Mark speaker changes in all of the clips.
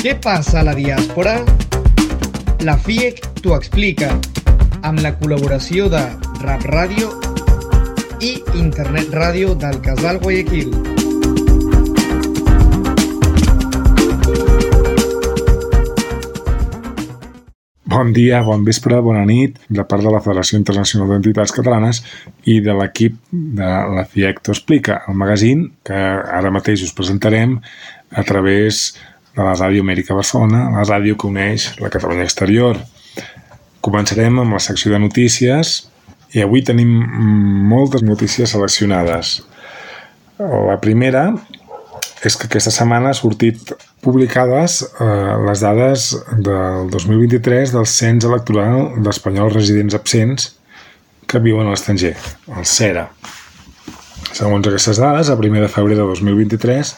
Speaker 1: Què passa a la diàspora? La FIEC t'ho explica, amb la col·laboració de Rap Ràdio i Internet Ràdio del Casal Guayaquil.
Speaker 2: Bon dia, bon vespre, bona nit, de part de la Federació Internacional d'Entitats Catalanes i de l'equip de la FIEC T'ho Explica, el magazín que ara mateix us presentarem a través de la Ràdio Amèrica Barcelona, la ràdio que uneix la Catalunya Exterior. Començarem amb la secció de notícies i avui tenim moltes notícies seleccionades. La primera és que aquesta setmana ha sortit publicades eh, les dades del 2023 del cens electoral d'espanyols residents absents que viuen a l'estranger, el CERA. Segons aquestes dades, a 1 de febrer de 2023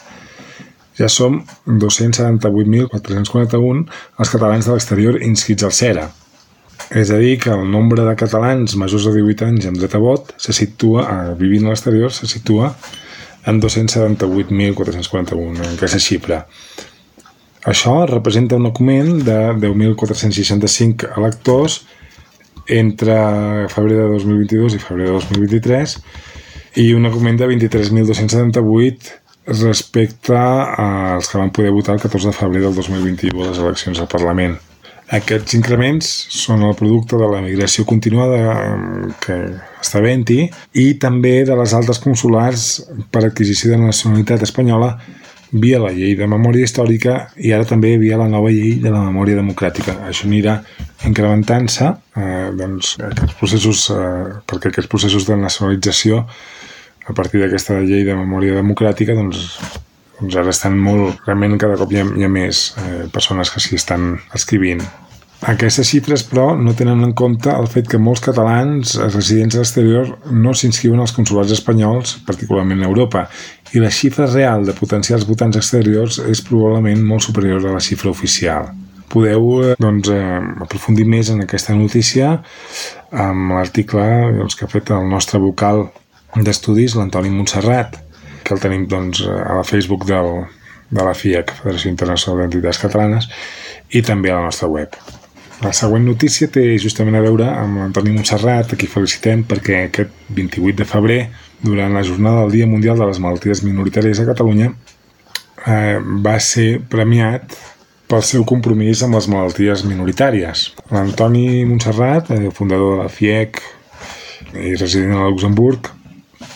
Speaker 2: ja som 278.441 els catalans de l'exterior inscrits al CERA. És a dir, que el nombre de catalans majors de 18 anys amb dret a vot se situa, a, vivint a l'exterior, se situa en 278.441, en aquesta xifra. Això representa un augment de 10.465 electors entre febrer de 2022 i febrer de 2023 i un augment de 23.278 respecte als que van poder votar el 14 de febrer del 2021 a les eleccions al Parlament. Aquests increments són el producte de la migració continuada que està havent-hi i també de les altes consulars per adquisició de nacionalitat espanyola via la llei de memòria històrica i ara també via la nova llei de la memòria democràtica. Això anirà incrementant-se eh, doncs, aquests processos, eh, perquè aquests processos de nacionalització a partir d'aquesta llei de memòria democràtica doncs, doncs ara estan molt, realment cada cop hi ha, hi ha més eh, persones que s'hi estan escrivint. Aquestes xifres, però, no tenen en compte el fet que molts catalans residents a l'exterior no s'inscriuen als consulats espanyols, particularment a Europa, i la xifra real de potencials votants exteriors és probablement molt superior a la xifra oficial. Podeu eh, doncs, eh, aprofundir més en aquesta notícia amb l'article doncs, que ha fet el nostre vocal d'estudis, l'Antoni Montserrat, que el tenim doncs, a la Facebook del, de la FIAC, Federació Internacional d'Entitats Catalanes, i també a la nostra web. La següent notícia té justament a veure amb l'Antoni Montserrat, a qui felicitem perquè aquest 28 de febrer, durant la jornada del Dia Mundial de les Malalties Minoritàries a Catalunya, eh, va ser premiat pel seu compromís amb les malalties minoritàries. L'Antoni Montserrat, eh, fundador de la FIEC i resident a Luxemburg,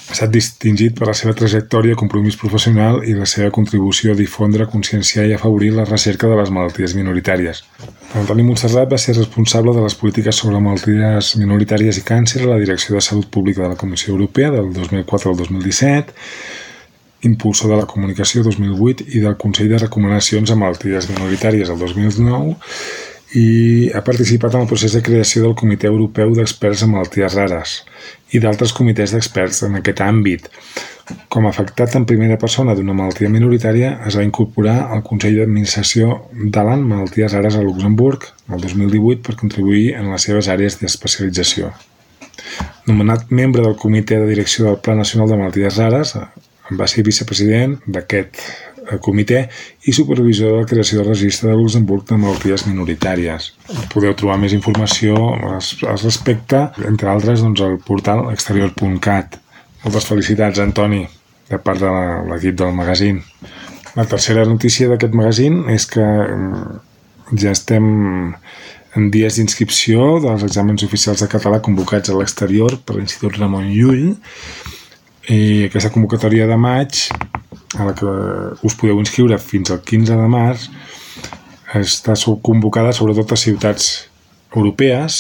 Speaker 2: ha estat distingit per la seva trajectòria, compromís professional i la seva contribució a difondre, conscienciar i afavorir la recerca de les malalties minoritàries. Antoni Montserrat va ser responsable de les polítiques sobre malalties minoritàries i càncer a la Direcció de Salut Pública de la Comissió Europea del 2004 al 2017, impulsor de la comunicació 2008 i del Consell de Recomanacions a malalties minoritàries el 2009 i ha participat en el procés de creació del Comitè Europeu d'Experts en Malalties Rares i d'altres comitès d'experts en aquest àmbit. Com a afectat en primera persona d'una malaltia minoritària, es va incorporar al Consell d'Administració d'Alan Malalties Rares a Luxemburg el 2018 per contribuir en les seves àrees d'especialització. Nomenat membre del Comitè de Direcció del Pla Nacional de Malalties Rares, va ser vicepresident d'aquest comitè i supervisor de la creació del registre de Luxemburg de malalties minoritàries. Podeu trobar més informació al respecte, entre altres, doncs, al portal exterior.cat. Moltes felicitats, Antoni. de part de l'equip del magazín. La tercera notícia d'aquest magazín és que mm, ja estem en dies d'inscripció dels exàmens oficials de català convocats a l'exterior per l'Institut Ramon Llull i aquesta convocatòria de maig a la que us podeu inscriure fins al 15 de març està convocada sobretot a ciutats europees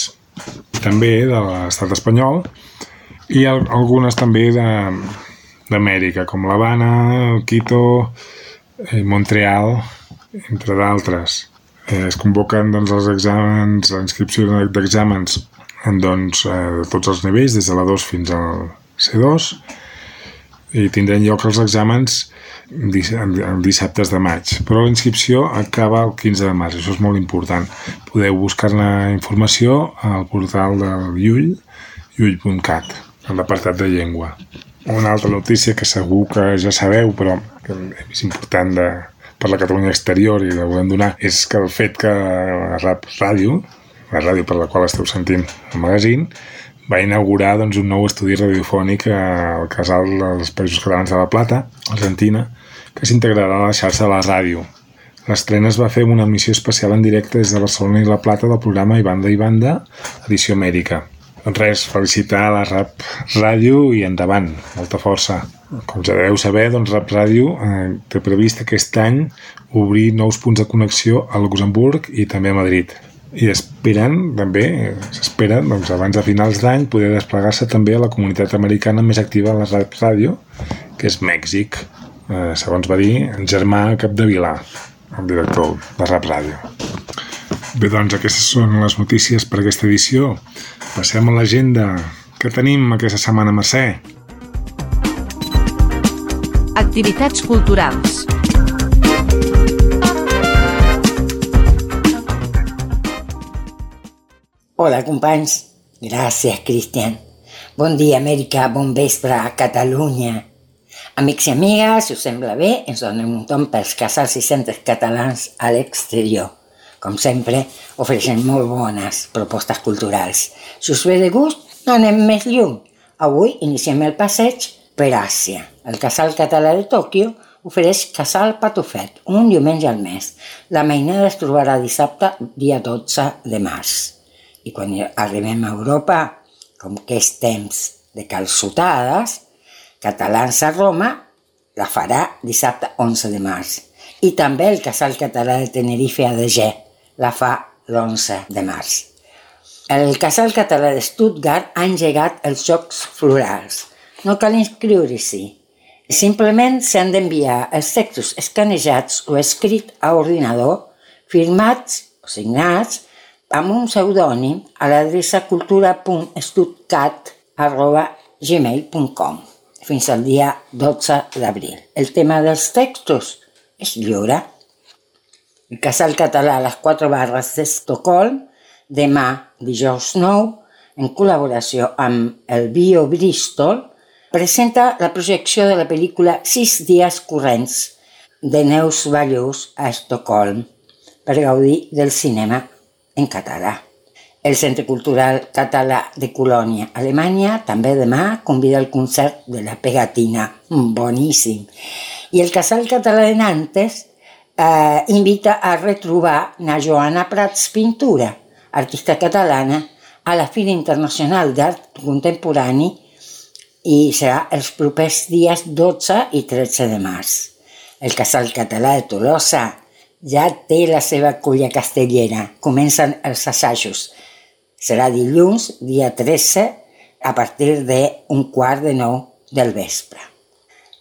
Speaker 2: també de l'estat espanyol i algunes també d'Amèrica, com l'Havana, el Quito, eh, Montreal, entre d'altres. Eh, es convoquen doncs, els exàmens, la inscripció d'exàmens doncs, eh, de tots els nivells, des de la 2 fins al C2, i tindran lloc els exàmens dissabtes de maig, però la inscripció acaba el 15 de març, això és molt important. Podeu buscar la informació al portal del Llull, llull.cat, en l'apartat de llengua. Una altra notícia que segur que ja sabeu, però que és important de, per la Catalunya exterior i la volem donar, és que el fet que la Ràdio, la ràdio per la qual esteu sentint el magazín, va inaugurar doncs, un nou estudi radiofònic al Casal dels Països Catalans de la Plata, Argentina, que s'integrarà a la xarxa de la ràdio. L'estrena es va fer amb una emissió especial en directe des de Barcelona i la Plata del programa I Banda i Banda, edició Amèrica. Doncs res, felicitar a la Rap Ràdio i endavant, molta força. Com ja deveu saber, doncs Rap Ràdio eh, té previst aquest any obrir nous punts de connexió a Luxemburg i també a Madrid i esperen també, s'espera doncs, abans de finals d'any poder desplegar-se també a la comunitat americana més activa a la ràdio, que és Mèxic, eh, segons va dir en Germà Capdevilà, el director de Rap Ràdio. Bé, doncs aquestes són les notícies per aquesta edició. Passem a l'agenda. que tenim aquesta setmana, Mercè?
Speaker 3: Activitats culturals.
Speaker 4: Hola, companys. Gràcies, Cristian. Bon dia, Amèrica. Bon vespre a Catalunya. Amics i amigues, si us sembla bé, ens donem un tom pels casals i centres catalans a l'exterior. Com sempre, ofereixen molt bones propostes culturals. Si us ve de gust, no anem més lluny. Avui iniciem el passeig per Àsia. El casal català de Tòquio ofereix Casal Patufet, un diumenge al mes. La mainada es trobarà dissabte, dia 12 de març. I quan arribem a Europa, com que és temps de calçotades, Catalans a Roma la farà dissabte 11 de març. I també el Casal Català de Tenerife a Degé la fa l'11 de març. El Casal Català de Stuttgart ha engegat els Jocs Florals. No cal inscriure-s'hi. Simplement s'han d'enviar els textos escanejats o escrit a ordinador, firmats o signats amb un pseudònim a l'adreça cultura.estudcat.gmail.com fins al dia 12 d'abril. El tema dels textos és lliure. El Casal Català a les 4 barres d'Estocolm, demà, dijous 9, en col·laboració amb el Bio Bristol, presenta la projecció de la pel·lícula Sis dies corrents de Neus Ballús a Estocolm per gaudir del cinema en català. El Centre Cultural Català de Colònia, Alemanya, també demà convida al concert de la Pegatina, boníssim. I el Casal Català de Nantes eh, invita a retrobar na Joana Prats Pintura, artista catalana, a la Fira Internacional d'Art Contemporani i serà els propers dies 12 i 13 de març. El Casal Català de Tolosa, ja té la seva culla castellera. Comencen els assajos. Serà dilluns, dia 13, a partir d'un quart de nou del vespre.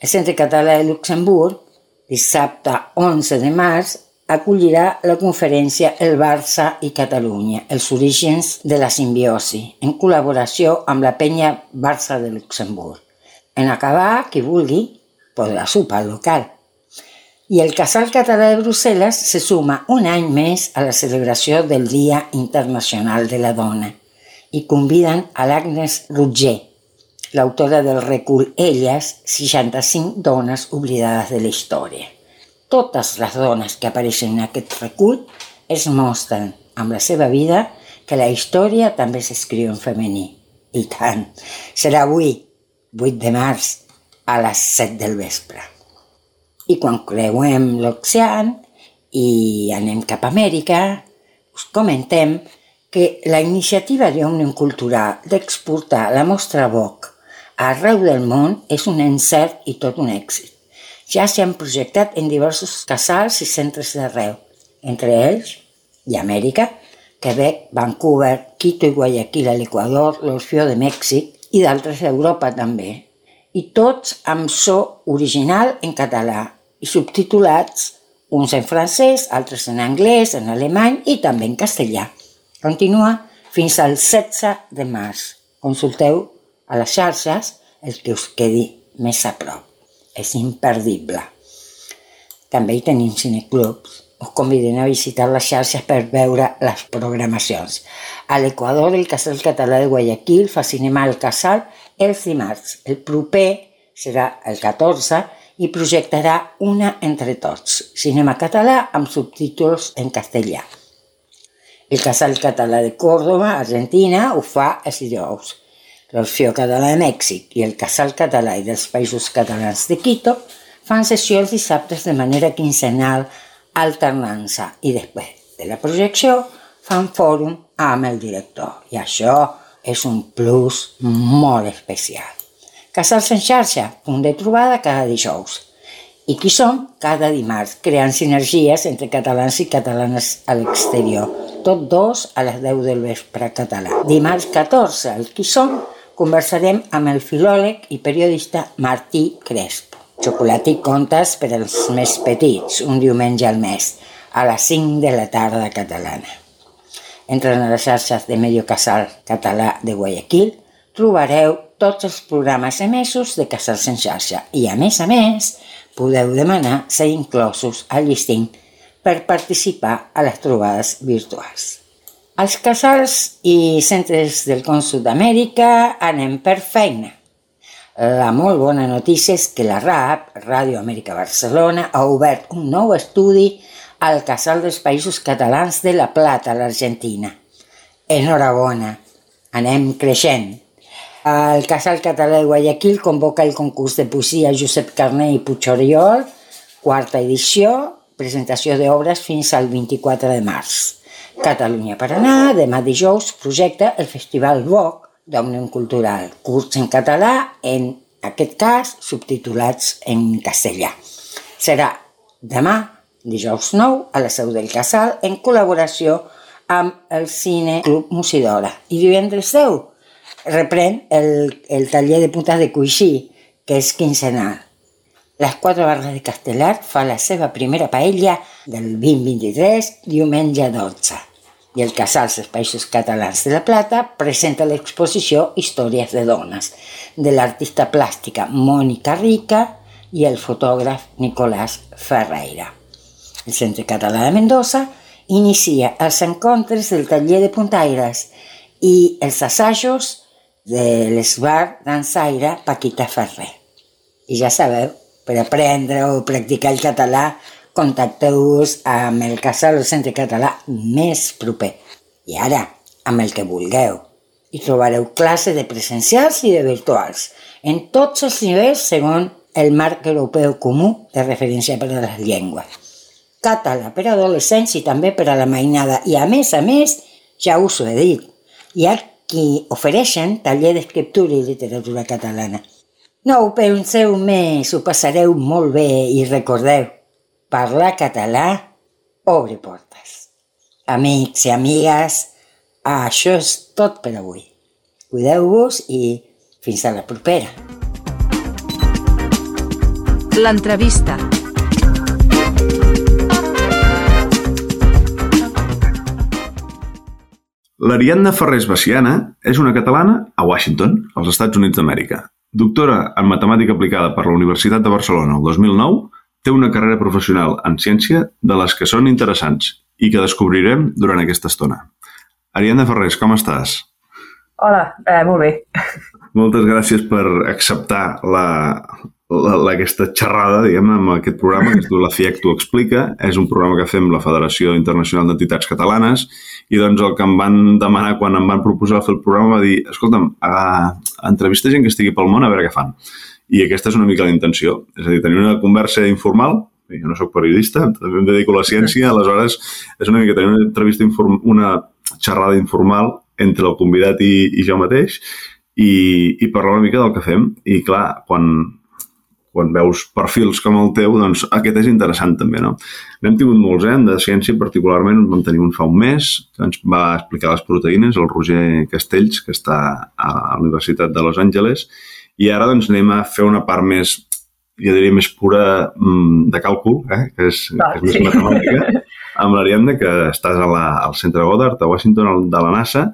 Speaker 4: El Centre Català de Luxemburg, dissabte 11 de març, acollirà la conferència El Barça i Catalunya, els orígens de la simbiosi, en col·laboració amb la penya Barça de Luxemburg. En acabar, qui vulgui, podrà sopar al local. I el Casal Català de Brussel·les se suma un any més a la celebració del Dia Internacional de la Dona i conviden a l'Agnes Rutger, l'autora del recull Elles, 65 dones oblidades de la història. Totes les dones que apareixen en aquest recull es mostren amb la seva vida que la història també s'escriu en femení. I tant! Serà avui, 8 de març, a les 7 del vespre. I quan creuem l'oceà i anem cap a Amèrica, us comentem que la iniciativa d'Òmnium Cultural d'exportar la mostra Voc arreu del món és un encert i tot un èxit. Ja s'hi han projectat en diversos casals i centres d'arreu, entre ells i Amèrica, Quebec, Vancouver, Quito i Guayaquil a l'Equador, l'Orfeo de Mèxic i d'altres d'Europa també. I tots amb so original en català i subtitulats, uns en francès, altres en anglès, en alemany i també en castellà. Continua fins al 16 de març. Consulteu a les xarxes el que us quedi més a prop. És imperdible. També hi tenim cineclubs. Us convidem a visitar les xarxes per veure les programacions. A l'Equador, el Casal Català de Guayaquil fa cinema al Casal els dimarts. El proper serà el 14 i projectarà una entre tots, cinema català amb subtítols en castellà. El Casal Català de Córdoba, Argentina, ho fa els dijous. L'Orfeo Català de Mèxic i el Casal Català i dels Països Catalans de Quito fan sessió els dissabtes de manera quinzenal alternant-se i després de la projecció fan fòrum amb el director. I això és un plus molt especial. Casals en xarxa, punt de trobada cada dijous. I qui som? Cada dimarts, creant sinergies entre catalans i catalanes a l'exterior. Tot dos a les 10 del vespre català. Dimarts 14, el qui som, conversarem amb el filòleg i periodista Martí Crespo. Xocolata i contes per als més petits, un diumenge al mes, a les 5 de la tarda catalana. Entre les xarxes de Medio Casal Català de Guayaquil trobareu tots els programes emesos de Casals en xarxa i, a més a més, podeu demanar ser inclosos al llistint per participar a les trobades virtuals. Als casals i centres del Consum d'Amèrica anem per feina. La molt bona notícia és que la RAP, Ràdio Amèrica Barcelona, ha obert un nou estudi al Casal dels Països Catalans de La Plata, l'Argentina. Enhorabona, anem creixent. El Casal Català de Guayaquil convoca el concurs de poesia Josep Carné i Puigoriol, quarta edició, presentació d'obres fins al 24 de març. Catalunya per anar, demà dijous, projecta el Festival VOC d'Òmnium Cultural, curs en català, en aquest cas subtitulats en castellà. Serà demà, dijous 9, a la Seu del Casal, en col·laboració amb el Cine Club Musidora. I divendres 10, reprèn el, el taller de puntes de Cuixí, que és quinzenal. Les quatre barres de Castellar fa la seva primera paella del 2023, diumenge 12. I el Casal dels Països Catalans de la Plata presenta l'exposició Històries de dones, de l'artista plàstica Mònica Rica i el fotògraf Nicolás Ferreira. El Centre Català de Mendoza inicia els encontres del taller de puntaires i els assajos de l'esbar dansaire Paquita Ferrer. I ja sabeu, per aprendre o practicar el català, contacteu-vos amb el casal o centre català més proper. I ara, amb el que vulgueu. Hi trobareu classes de presencials i de virtuals, en tots els nivells segons el marc europeu comú de referència per a les llengües. Català per a adolescents i també per a la mainada. I a més a més, ja us ho he dit, hi ha qui ofereixen taller d'escriptura i literatura catalana. No ho penseu més, ho passareu molt bé i recordeu, parlar català obre portes. Amics i amigues, això és tot per avui. Cuideu-vos i fins a la propera.
Speaker 3: L'entrevista.
Speaker 5: L'Ariadna Ferrés Baciana és una catalana a Washington, als Estats Units d'Amèrica. Doctora en Matemàtica aplicada per la Universitat de Barcelona el 2009, té una carrera professional en ciència de les que són interessants i que descobrirem durant aquesta estona. Ariadna Ferrés, com estàs?
Speaker 6: Hola, eh, molt bé.
Speaker 5: Moltes gràcies per acceptar la, la, la, aquesta xerrada, diguem amb aquest programa que es diu La FIEC t'ho explica. És un programa que fem la Federació Internacional d'Entitats Catalanes i doncs el que em van demanar quan em van proposar fer el programa va dir escolta'm, a, entrevista gent que estigui pel món a veure què fan. i aquesta és una mica la intenció. És a dir, tenir una conversa informal, jo no sóc periodista, també em dedico a la ciència, aleshores és una mica tenir una entrevista, inform, una xerrada informal entre el convidat i, i jo mateix i, i parlar una mica del que fem. I clar, quan, quan veus perfils com el teu, doncs aquest és interessant també, no? N'hem tingut molts, eh? De ciència particularment vam tenir un fa un mes que ens va explicar les proteïnes, el Roger Castells, que està a la Universitat de Los Angeles, i ara doncs anem a fer una part més, jo diria, més pura mm, de càlcul, eh? que és, Va, que és més sí. matemàtica, amb l'Ariadna, que estàs a la, al centre Goddard, a Washington, de la NASA,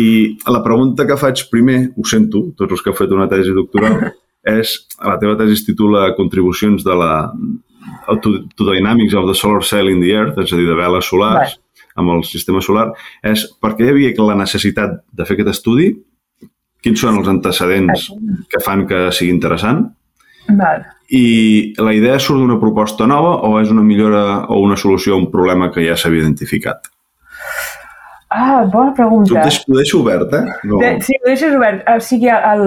Speaker 5: i la pregunta que faig primer, ho sento, tots els que heu fet una tesi doctoral, és, la teva tesi es titula Contribucions de la to, to Dynamics of the Solar Cell in the Earth, és a dir, de veles solars, Va. amb el sistema solar, és per què hi havia la necessitat de fer aquest estudi quins són els antecedents que fan que sigui interessant
Speaker 6: Val.
Speaker 5: i la idea surt d'una proposta nova o és una millora o una solució a un problema que ja s'havia identificat?
Speaker 6: Ah, bona pregunta.
Speaker 5: Ho deixo, ho deixo obert, eh?
Speaker 6: No. De, sí, ho deixes obert. O sigui, el,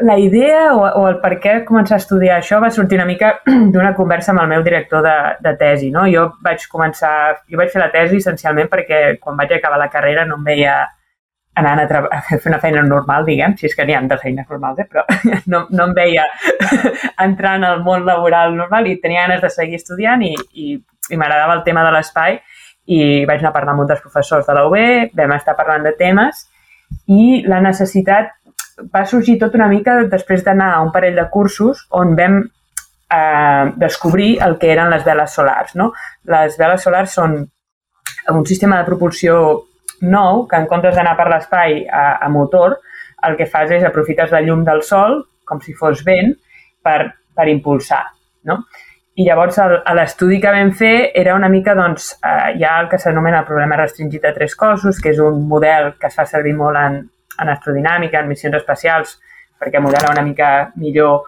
Speaker 6: la idea o, o el per què començar a estudiar això va sortir una mica d'una conversa amb el meu director de, de tesi. No? Jo vaig començar, jo vaig fer la tesi essencialment perquè quan vaig acabar la carrera no em veia anant a, a fer una feina normal, diguem, si és que n'hi ha de feines normals, eh? però no, no em veia entrant al món laboral normal i tenia ganes de seguir estudiant i, i, i m'agradava el tema de l'espai i vaig anar a parlar amb un dels professors de la UB, vam estar parlant de temes i la necessitat va sorgir tot una mica després d'anar a un parell de cursos on vam eh, descobrir el que eren les veles solars. No? Les veles solars són un sistema de propulsió nou que en comptes d'anar per l'espai a, a motor, el que fas és aprofites la llum del sol, com si fos vent, per, per impulsar. No? I llavors l'estudi que vam fer era una mica, doncs, eh, hi ha el que s'anomena el problema restringit a tres cossos, que és un model que es fa servir molt en, en astrodinàmica, en missions espacials, perquè modela una mica millor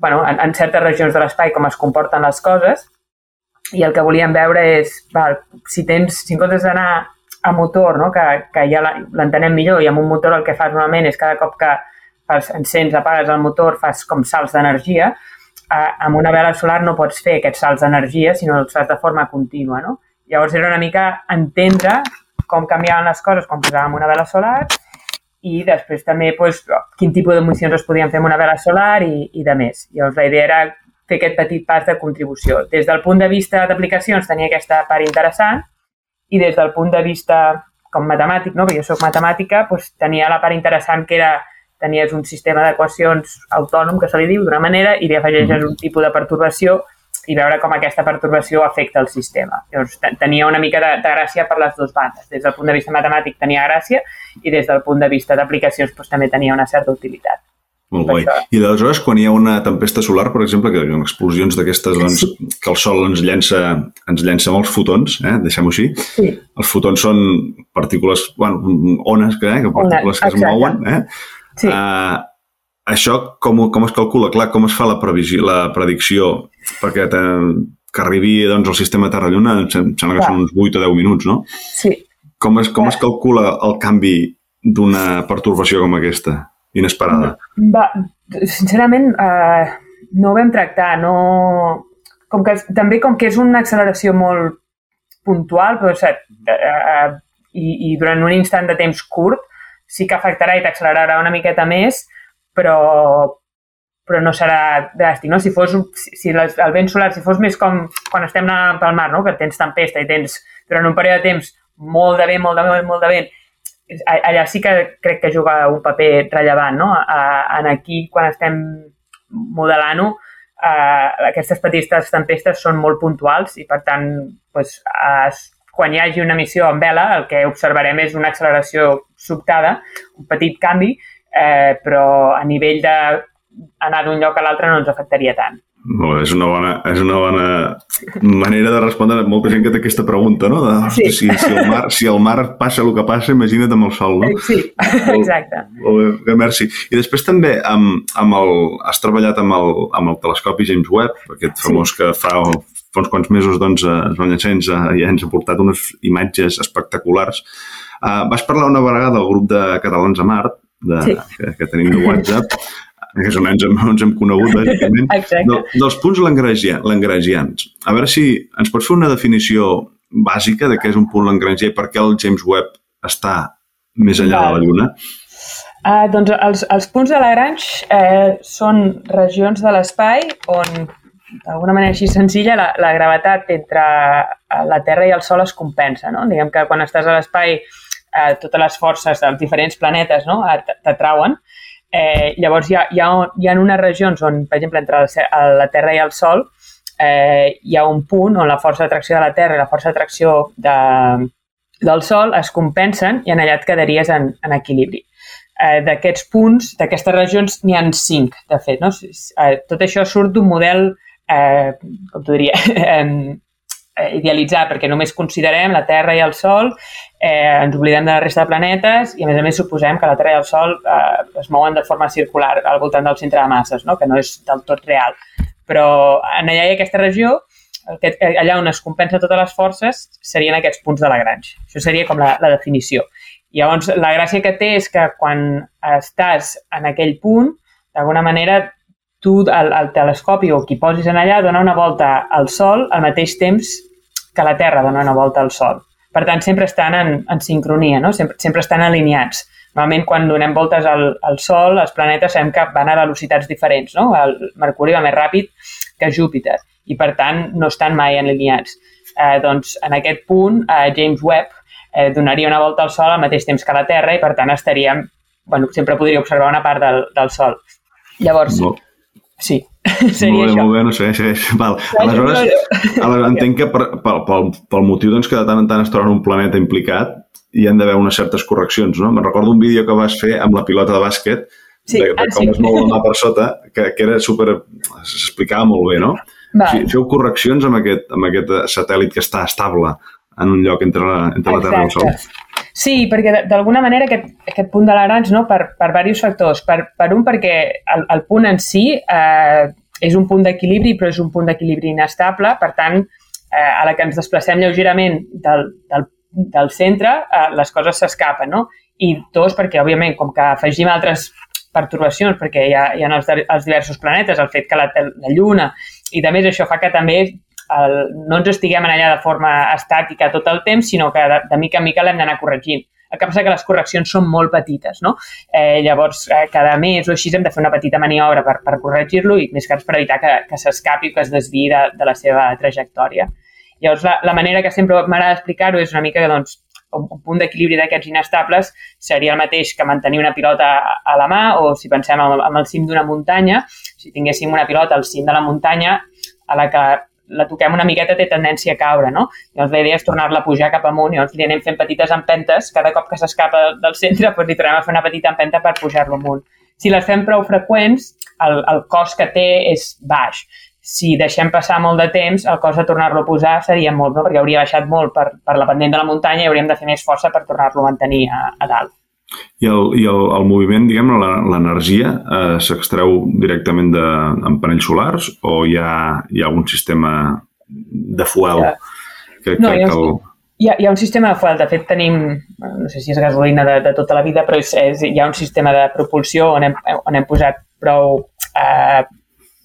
Speaker 6: bueno, en, en certes regions de l'espai com es comporten les coses. I el que volíem veure és, val, si tens, si en comptes d'anar a motor, no? que, que ja l'entenem millor, i amb un motor el que fas normalment és cada cop que fas, encens, apagues el motor, fas com salts d'energia, eh, amb una vela solar no pots fer aquests salts d'energia, sinó els fas de forma contínua. No? Llavors era una mica entendre com canviaven les coses quan posàvem una vela solar i després també doncs, quin tipus d'emissions es podien fer amb una vela solar i, i de més. Llavors la idea era fer aquest petit pas de contribució. Des del punt de vista d'aplicacions tenia aquesta part interessant, i des del punt de vista com matemàtic, no? perquè jo sóc matemàtica, doncs tenia la part interessant que era tenies un sistema d'equacions autònom, que se li diu d'una manera, i li afegeixes mm-hmm. un tipus de pertorbació i veure com aquesta pertorbació afecta el sistema. Llavors, tenia una mica de, de gràcia per les dues bandes. Des del punt de vista matemàtic tenia gràcia i des del punt de vista d'aplicacions doncs, també tenia una certa utilitat.
Speaker 5: Molt guai. I aleshores, quan hi ha una tempesta solar, per exemple, que hi ha explosions d'aquestes, doncs, sí. que el sol ens llença, ens llença molts fotons, eh? deixem-ho així. Sí. Els fotons són partícules, bueno, ones, que, eh? que partícules que es mouen. Eh? Sí. Uh, això com, com es calcula? Clar, com es fa la, previsió, la predicció perquè te, que arribi doncs, al sistema Terra-Lluna, em sembla que Clar. són uns 8 o 10 minuts, no?
Speaker 6: Sí.
Speaker 5: Com es, com es calcula el canvi d'una pertorbació com aquesta? inesperada?
Speaker 6: Va, sincerament, eh, no ho vam tractar. No... Com que, també com que és una acceleració molt puntual, però, eh, eh, i, i durant un instant de temps curt, sí que afectarà i t'accelerarà una miqueta més, però, però no serà dràstic. No? Si, fos, si, el vent solar, si fos més com quan estem anant pel mar, no? que tens tempesta i tens durant un període de temps molt de vent, molt de vent, molt de vent, allà sí que crec que juga un paper rellevant, no? En aquí, quan estem modelant-ho, eh, aquestes petites tempestes són molt puntuals i, per tant, doncs, es, quan hi hagi una missió en vela, el que observarem és una acceleració sobtada, un petit canvi, eh, però a nivell d'anar d'un lloc a l'altre no ens afectaria tant.
Speaker 5: Molt bé, és una bona, és una bona manera de respondre a molta gent que té aquesta pregunta, no? De, sí. si, si, el mar, si el mar passa el que passa, imagina't amb el sol, no?
Speaker 6: Sí, exacte.
Speaker 5: Molt bé, merci. I després també amb, amb el, has treballat amb el, amb el telescopi James Webb, aquest famós sí. que fa, fa uns quants mesos doncs, es van llançar i ens ha portat unes imatges espectaculars. Uh, vas parlar una vegada del grup de catalans a Mart, de, sí. que, que tenim de WhatsApp, que és on ens hem, ens hem conegut, bàsicament, del, dels punts lagrangia- lagrangians. A veure si ens pots fer una definició bàsica de què és un punt lagrangià i per què el James Webb està més enllà de la Lluna?
Speaker 6: Uh, doncs els, els punts de Lagrange eh, són regions de l'espai on, d'alguna manera així senzilla, la, la gravetat entre la Terra i el Sol es compensa. No? Diguem que quan estàs a l'espai eh, totes les forces dels diferents planetes no? T'atrauen. Eh, llavors hi ha, hi, ha, hi ha unes regions on, per exemple, entre el la Terra i el Sol eh, hi ha un punt on la força d'atracció de la Terra i la força d'atracció de, del Sol es compensen i en allà et quedaries en, en equilibri. Eh, D'aquests punts, d'aquestes regions, n'hi han cinc, de fet. No? Eh, tot això surt d'un model, eh, com t'ho diria, eh, idealitzat, perquè només considerem la Terra i el Sol, eh, ens oblidem de la resta de planetes i, a més a més, suposem que la Terra i el Sol eh, es mouen de forma circular al voltant del centre de masses, no? que no és del tot real. Però en allà hi ha aquesta regió, aquest, allà on es compensa totes les forces serien aquests punts de Lagrange. Això seria com la, la definició. Llavors, la gràcia que té és que quan estàs en aquell punt, d'alguna manera, tu, el, el telescopi o qui posis en allà dona una volta al Sol al mateix temps que la Terra dona una volta al Sol. Per tant, sempre estan en, en sincronia, no? sempre, sempre estan alineats. Normalment, quan donem voltes al, al Sol, els planetes sabem que van a velocitats diferents. No? El Mercuri va més ràpid que Júpiter i, per tant, no estan mai alineats. Eh, doncs, en aquest punt, eh, James Webb eh, donaria una volta al Sol al mateix temps que la Terra i, per tant, estaríem... Bueno, sempre podria observar una part del, del Sol. Llavors,
Speaker 5: Molt,
Speaker 6: sí,
Speaker 5: molt
Speaker 6: seria
Speaker 5: bé,
Speaker 6: això.
Speaker 5: molt bé, no sé, segueix. Val. Aleshores, aleshores entenc que per, pel, pel, pel motiu doncs, que de tant en tant es troba un planeta implicat hi han d'haver unes certes correccions, no? Me'n recordo un vídeo que vas fer amb la pilota de bàsquet
Speaker 6: Sí,
Speaker 5: de, de
Speaker 6: ah,
Speaker 5: com
Speaker 6: sí.
Speaker 5: es mou la mà per sota, que, que era super... s'explicava molt bé, no?
Speaker 6: Val.
Speaker 5: Sí, feu correccions amb aquest, amb aquest satèl·lit que està estable en un lloc entre la, entre la Terra i el Sol.
Speaker 6: Sí, perquè de- d'alguna manera aquest, aquest punt de Lagrange, no, per, per diversos factors. Per, per un, perquè el, el punt en si eh, és un punt d'equilibri, però és un punt d'equilibri inestable, per tant, eh, a la que ens desplacem lleugerament del, del, del centre, eh, les coses s'escapen, no? I dos, perquè, òbviament, com que afegim altres pertorbacions, perquè hi ha, hi ha els, els diversos planetes, el fet que la, la Lluna, i a més això fa que també el, no ens estiguem en allà de forma estàtica tot el temps, sinó que de, de mica en mica l'hem d'anar corregint. El que passa que les correccions són molt petites, no? Eh, llavors, eh, cada mes o així hem de fer una petita maniobra per, per corregir-lo i més que res per evitar que, que s'escapi o que es desviï de, de la seva trajectòria. Llavors, la, la manera que sempre m'agrada explicar-ho és una mica que, doncs, un, un punt d'equilibri d'aquests inestables seria el mateix que mantenir una pilota a, a la mà o si pensem en, en el cim d'una muntanya, si tinguéssim una pilota al cim de la muntanya a la que la toquem una miqueta té tendència a caure, no? Llavors la idea és tornar-la a pujar cap amunt, llavors li anem fent petites empentes, cada cop que s'escapa del centre doncs li tornem a fer una petita empenta per pujar-lo amunt. Si les fem prou freqüents, el, el cost que té és baix. Si deixem passar molt de temps, el cost de tornar-lo a posar seria molt, no? perquè hauria baixat molt per, per la pendent de la muntanya i hauríem de fer més força per tornar-lo a mantenir a, a dalt.
Speaker 5: I el, i el, el moviment, diguem la- l'energia, eh, s'extreu directament de, amb panells solars o hi ha, hi ha algun sistema de fuel
Speaker 6: Ja.
Speaker 5: que,
Speaker 6: No,
Speaker 5: que,
Speaker 6: hi ha
Speaker 5: el...
Speaker 6: Hi ha, hi ha un sistema de fuel, de fet tenim, no sé si és gasolina de, de tota la vida, però és, és, hi ha un sistema de propulsió on hem, on hem posat prou eh,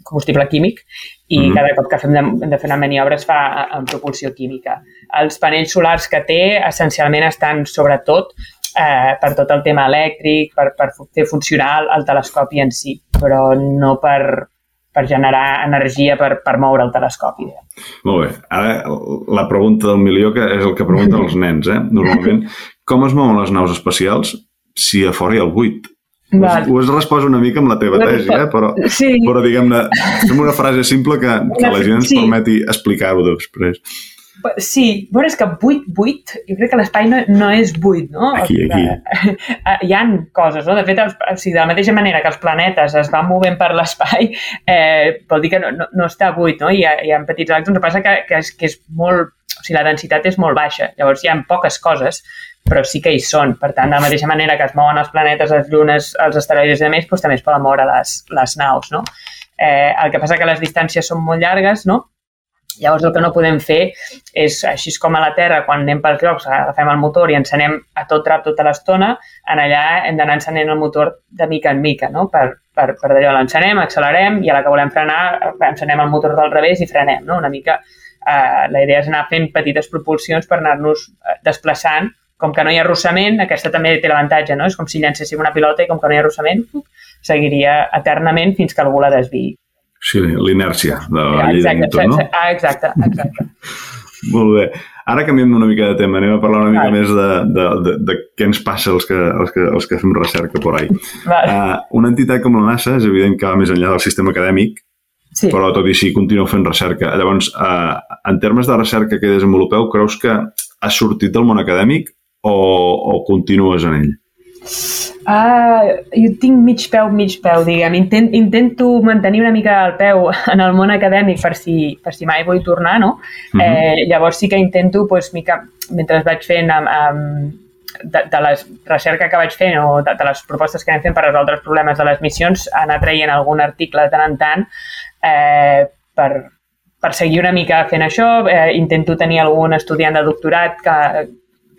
Speaker 6: combustible químic i
Speaker 5: Mhm.
Speaker 6: cada cop que fem de, de fer una maniobra es fa en propulsió química. Els panells solars que té essencialment estan sobretot eh, per tot el tema elèctric, per, per fer funcionar el, el telescopi en si, però no per, per generar energia per, per moure el telescopi.
Speaker 5: Molt bé. Ara, la pregunta del milió, que és el que pregunten els nens, eh? Normalment, com es mouen les naus espacials si a fora hi ha el buit?
Speaker 6: Val.
Speaker 5: Ho has respost una mica amb la teva tesi, eh? però,
Speaker 6: Sí.
Speaker 5: però diguem-ne, fem una frase simple que, que la gent ens
Speaker 6: Sí.
Speaker 5: permeti explicar-ho després.
Speaker 6: Sí, bueno, és que buit, buit, jo crec que l'espai no, no és buit, no?
Speaker 5: Aquí, aquí.
Speaker 6: Hi han coses, no? De fet, els, o sigui, de la mateixa manera que els planetes es van movent per l'espai, eh, vol dir que no, no, no està buit, no? Hi ha, hi ha petits electrons, el que passa que, que, és, que és molt... O sigui, la densitat és molt baixa, llavors hi ha poques coses, però sí que hi són. Per tant, de la mateixa manera que es mouen els planetes, les llunes, els asteroides i més, doncs també es poden moure les, les naus, no? Eh, el que passa que les distàncies són molt llargues, no? Llavors el que no podem fer és, així com a la Terra, quan anem pels llocs, agafem el motor i encenem a tot trap tota l'estona, en allà hem d'anar encenent el motor de mica en mica, no? per, per, per d'allò l'encenem, accelerem i a la que volem frenar encenem el motor del revés i frenem. No? Una mica eh, la idea és anar fent petites propulsions per anar-nos eh, desplaçant com que no hi ha arrossament, aquesta també té l'avantatge, no? És com si llancéssim una pilota i com que no hi ha arrossament, seguiria eternament fins que algú la desviï.
Speaker 5: Sí, l'inèrcia de la llei de Newton, no?
Speaker 6: Ah, exacte, exacte.
Speaker 5: Molt bé. Ara canviem una mica de tema, anem a parlar una mica vale. més de, de, de, de què ens passa als que, als que, als que fem recerca por ahí. Vale. Uh, una entitat com la NASA és evident que va més enllà del sistema acadèmic, sí. però tot i així continueu fent recerca. Llavors, uh, en termes de recerca que desenvolupeu, creus que has sortit del món acadèmic o, o continues en ell?
Speaker 6: Uh, jo tinc mig peu, mig peu, diguem. Intent, intento mantenir una mica el peu en el món acadèmic per si, per si mai vull tornar, no? Uh -huh. eh, llavors sí que intento, pues, mica, mentre vaig fent amb, amb, de, de la recerca que vaig fent o de, de les propostes que anem fent per resoldre els problemes de les missions, anar traient algun article de tant en tant eh, per, per seguir una mica fent això. Eh, intento tenir algun estudiant de doctorat que,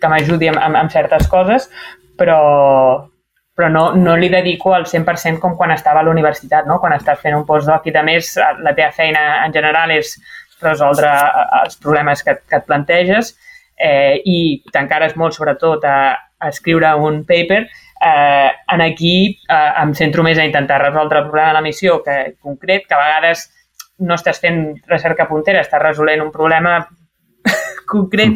Speaker 6: que m'ajudi amb, amb, amb certes coses, però, però no, no li dedico al 100% com quan estava a la universitat, no? quan estàs fent un postdoc i de més la teva feina en general és resoldre eh, els problemes que, que et planteges eh, i t'encares molt sobretot a, a escriure un paper, eh, en aquí eh, em centro més a intentar resoldre el problema de la missió que, concret, que a vegades no estàs fent recerca puntera, estàs resolent un problema concret,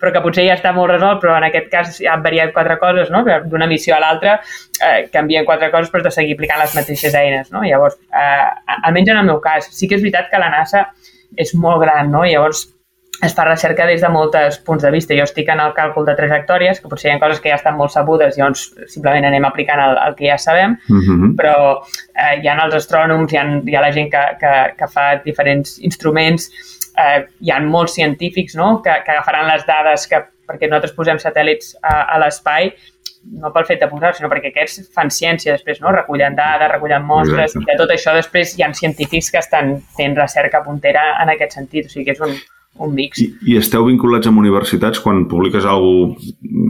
Speaker 6: però que potser ja està molt resolt, però en aquest cas han variat quatre coses, no? D'una missió a l'altra eh, canvien quatre coses però de seguir aplicant les mateixes eines, no? Llavors, eh, almenys en el meu cas, sí que és veritat que la NASA és molt gran, no? Llavors, es fa recerca des de molts punts de vista. Jo estic en el càlcul de trajectòries, que potser hi ha coses que ja estan molt sabudes i llavors simplement anem aplicant el, el que ja sabem, uh
Speaker 5: Mhm.
Speaker 6: -huh. però eh, hi ha els astrònoms, hi ha, hi ha la gent que, que, que fa diferents instruments, eh, hi ha molts científics no? que, que agafaran les dades que, perquè nosaltres posem satèl·lits a, a l'espai no pel fet de posar sinó perquè aquests fan ciència després, no? recullen dades, recullen mostres,
Speaker 5: Exacte.
Speaker 6: i de tot això després hi ha científics que estan fent recerca puntera en aquest sentit, o sigui que és un, un mix.
Speaker 5: I, I esteu vinculats amb universitats quan publiques alguna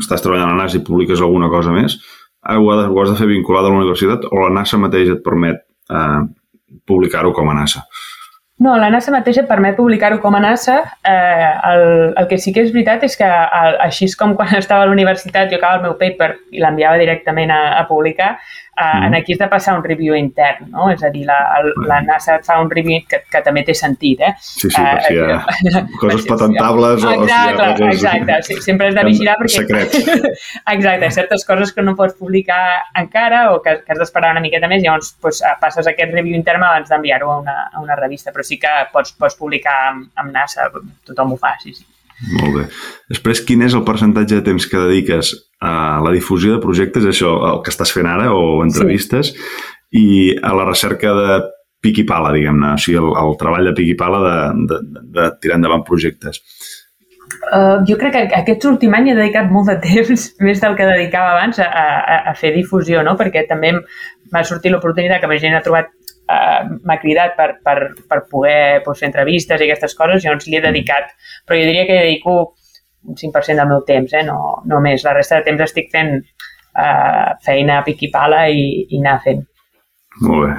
Speaker 5: estàs treballant a la NASA i publiques alguna cosa més, ho has de, ho has de fer vinculada a la universitat o la NASA mateix et permet eh, publicar-ho com a NASA?
Speaker 6: No, la NASA mateixa permet publicar-ho com a NASA. Eh, el, el que sí que és veritat és que el, així és com quan estava a la universitat jo acabava el meu paper i l'enviava directament a, a publicar, eh, mm. en aquí has de passar un review intern, no? És a dir, la, el, la NASA et fa un review que, que també té sentit, eh?
Speaker 5: Sí, sí, per si hi ha coses patentables o, o si ha
Speaker 6: Exacte,
Speaker 5: coses...
Speaker 6: exacte. Sí, sempre has de vigilar perquè...
Speaker 5: Secrets.
Speaker 6: Exacte, certes coses que no pots publicar encara o que, que has d'esperar una miqueta més, llavors pues, passes aquest review intern abans d'enviar-ho a, una, a una revista, però sí que pots, pots publicar amb, amb NASA, tothom ho fa, sí, sí.
Speaker 5: Molt bé. Després, quin és el percentatge de temps que dediques a la difusió de projectes, això, el que estàs fent ara, o entrevistes, sí. i a la recerca de pic i pala, diguem-ne, o sigui, el, el treball de pic i pala de, de, de, de tirar endavant projectes.
Speaker 6: Uh, jo crec que aquest últim any he dedicat molt de temps, més del que dedicava abans, a, a, a fer difusió, no? perquè també m'ha sortit l'oportunitat que més gent ha trobat uh, m'ha cridat per, per, per poder pues, fer entrevistes i aquestes coses, llavors li he dedicat, però jo diria que dedico un 5% del meu temps, eh? no, no més. La resta de temps estic fent uh, feina a pic i pala i, i anar fent.
Speaker 5: Molt bé.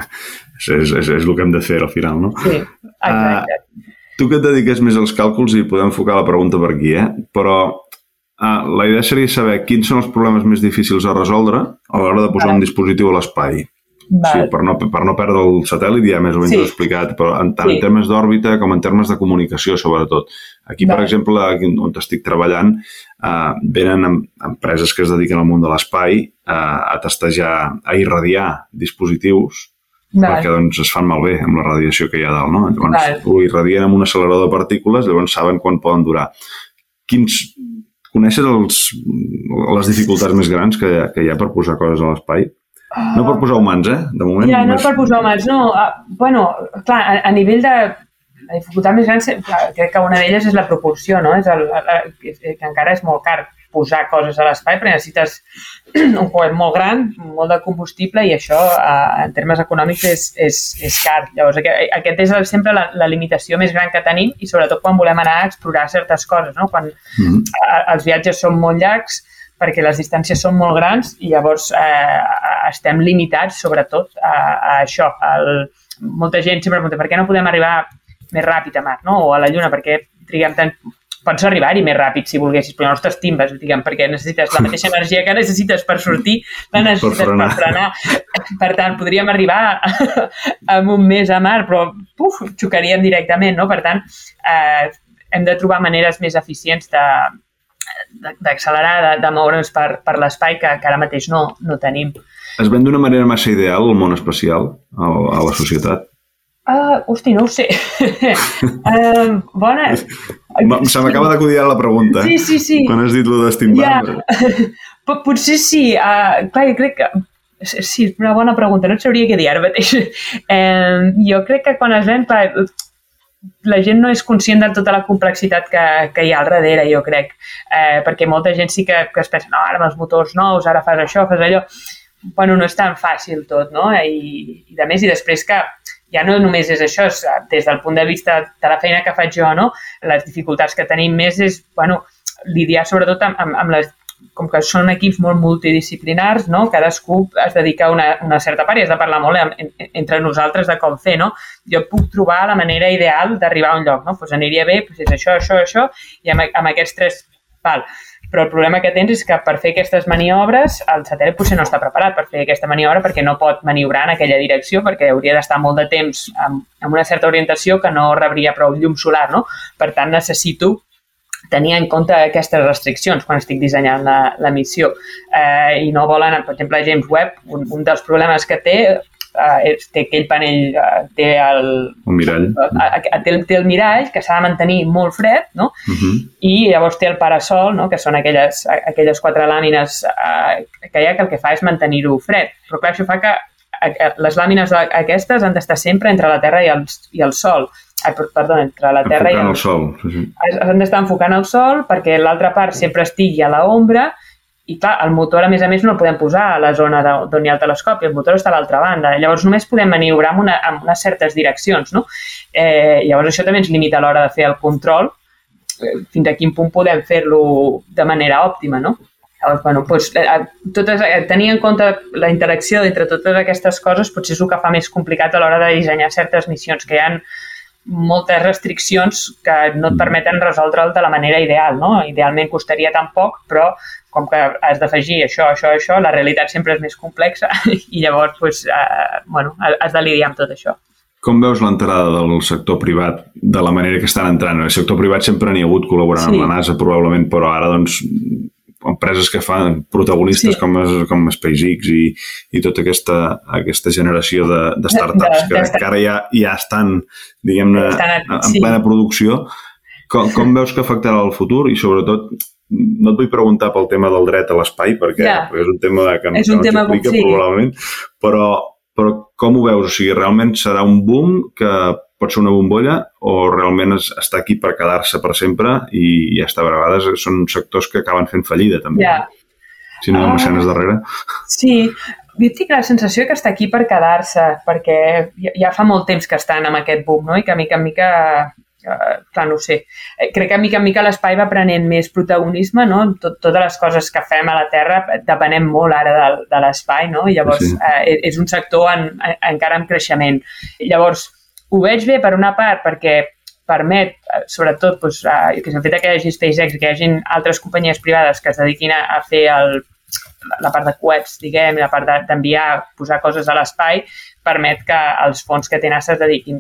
Speaker 5: És, és, és, és el que hem de fer al final, no?
Speaker 6: Sí, exacte.
Speaker 5: Uh, tu que et dediques més als càlculs i podem enfocar la pregunta per aquí, eh? però uh, la idea seria saber quins són els problemes més difícils a resoldre a l'hora de posar un dispositiu a l'espai. Sí, per, no, per no perdre el satèl·lit ja més o menys
Speaker 6: Sí.
Speaker 5: ho he explicat, però en, tant
Speaker 6: Sí.
Speaker 5: en termes d'òrbita com en termes de comunicació, sobretot. Aquí, per
Speaker 6: Val.
Speaker 5: exemple, aquí on estic treballant, eh, venen em, empreses que es dediquen al món de l'espai eh, a testejar, a irradiar dispositius
Speaker 6: Val.
Speaker 5: perquè doncs, es fan malbé amb la radiació que hi ha dalt. No? Llavors,
Speaker 6: Val.
Speaker 5: ho irradien amb un accelerador de partícules, llavors saben quan poden durar. Quins, coneixes els, les dificultats més grans que, que hi ha per posar coses a l'espai? No per posar humans, eh? De moment.
Speaker 6: Ja, no
Speaker 5: només-
Speaker 6: per posar humans, no. Uh, bueno, clar, a, a nivell de... La dificultat més gran, clar, crec que una d'elles és la proporció, no? És el, el, que encara és molt car posar coses a l'espai, perquè necessites un coet molt gran, molt de combustible i això eh, en termes econòmics és, és, és car. Llavors aquest, aquest és sempre la, la limitació més gran que tenim i sobretot quan volem anar a explorar certes coses, no? quan mm -hmm. els viatges són molt llargs, perquè les distàncies són molt grans i llavors eh, estem limitats sobretot a, a això. El, molta gent sempre pregunta per què no podem arribar més ràpid a Mar no? o a la Lluna, perquè triguem tant pots arribar-hi més ràpid si volguessis, però no t'estimbes, diguem, perquè necessites la mateixa energia que necessites per sortir, la necessites per frenar. Per, frenar. per tant, podríem arribar amb un mes a mar, però puf, xocaríem directament, no? Per tant, eh, hem de trobar maneres més eficients de, d'accelerar, de, de moure'ns per, per l'espai que, que ara mateix no, no tenim.
Speaker 5: Es ven d'una manera massa ideal el món espacial a, a la societat?
Speaker 6: Uh, hosti, no ho sé. uh, bona...
Speaker 5: Se m'acaba d'acudir la pregunta,
Speaker 6: eh? Sí, sí, sí.
Speaker 5: Quan has dit lo d'estimbar.
Speaker 6: Ja. Potser sí. Uh, clar, jo crec que... Sí, és una bona pregunta. No et sabria què dir ara mateix. Uh, jo crec que quan es ven... Per, la gent no és conscient de tota la complexitat que, que hi ha al darrere, jo crec. Eh, perquè molta gent sí que, que es pensa, no, ara amb els motors nous, ara fas això, fas allò. Bueno, no és tan fàcil tot, no? I, i de més, i després que ja no només és això, és, des del punt de vista de la feina que faig jo, no? les dificultats que tenim més és bueno, lidiar sobretot amb, amb, amb les com que són equips molt multidisciplinars, no? cadascú es dedica a una, una certa part i has de parlar molt en, en, entre nosaltres de com fer. No? Jo puc trobar la manera ideal d'arribar a un lloc. No? Pues aniria bé, pues és això, això, això, i amb, amb aquests tres... Val però el problema que tens és que per fer aquestes maniobres el satèl·lit potser no està preparat per fer aquesta maniobra perquè no pot maniobrar en aquella direcció perquè hauria d'estar molt de temps amb, amb una certa orientació que no rebria prou llum solar, no? Per tant, necessito tenir en compte aquestes restriccions quan estic dissenyant la, la missió. Eh, I no volen, per exemple, James Webb, un, un dels problemes que té eh, té aquell panell, eh, té el...
Speaker 5: Un mirall.
Speaker 6: Eh, té, té el mirall que s'ha de mantenir molt fred, no? Uh -huh. I llavors té el parasol, no? que són aquelles, aquelles quatre làmines eh, que hi ha que el que fa és mantenir-ho fred. Però clar, això fa que les làmines aquestes han d'estar sempre entre la Terra i el, i el Sol. Ai, perdó, entre la Terra
Speaker 5: enfocant
Speaker 6: i
Speaker 5: el, el sol. Sí, sí.
Speaker 6: Han d'estar enfocant el Sol perquè l'altra part sempre estigui a l'ombra i clar, el motor, a més a més, no el podem posar a la zona d'on hi ha el telescopi, el motor està a l'altra banda. Llavors només podem maniobrar en, una, en unes certes direccions, no? Eh, llavors això també ens limita a l'hora de fer el control, eh, fins a quin punt podem fer-lo de manera òptima, no? Llavors, bueno, doncs, eh, totes, eh, tenir en compte la interacció entre totes aquestes coses potser és el que fa més complicat a l'hora de dissenyar certes missions, que hi ha moltes restriccions que no et permeten resoldre'l de la manera ideal. No? Idealment costaria tan poc, però com que has d'afegir això, això, això, la realitat sempre és més complexa i llavors pues, eh, bueno, has de lidiar amb tot això.
Speaker 5: Com veus l'entrada del sector privat de la manera que estan entrant? El sector privat sempre n'hi ha hagut col·laborant sí. amb la NASA, probablement, però ara doncs, empreses que fan protagonistes sí. com, es, com SpaceX i, i tota aquesta, aquesta generació de, de startups de, de, que, que ara ja, ja estan, diguem-ne, en sí. plena producció. Com, com veus que afectarà el futur i sobretot no et vull preguntar pel tema del dret a l'espai, perquè, ja. perquè és un tema que,
Speaker 6: és un
Speaker 5: que no
Speaker 6: tema
Speaker 5: t'explica sí. probablement, però, però com ho veus? O sigui, realment serà un boom que pot ser una bombolla o realment es, està aquí per quedar-se per sempre i, i hasta a vegades són sectors que acaben fent fallida també.
Speaker 6: Ja.
Speaker 5: Si no hi ha uh, darrere.
Speaker 6: Sí, jo tinc la sensació que està aquí per quedar-se, perquè ja fa molt temps que estan amb aquest boom, no? I que mica en mica Uh, clar, no sé. Eh, crec que mica en mica l'espai va prenent més protagonisme, no? Tot, totes les coses que fem a la Terra depenem molt ara de, de l'espai, no? I llavors sí. eh, és un sector en, en, encara en creixement. I llavors, ho veig bé per una part perquè permet, eh, sobretot, doncs, eh, que s'ha fet que hi hagi SpaceX, que hi hagi altres companyies privades que es dediquin a, a fer el, la part de coets, diguem, la part d'enviar, de, posar coses a l'espai, permet que els fons que té NASA es dediquin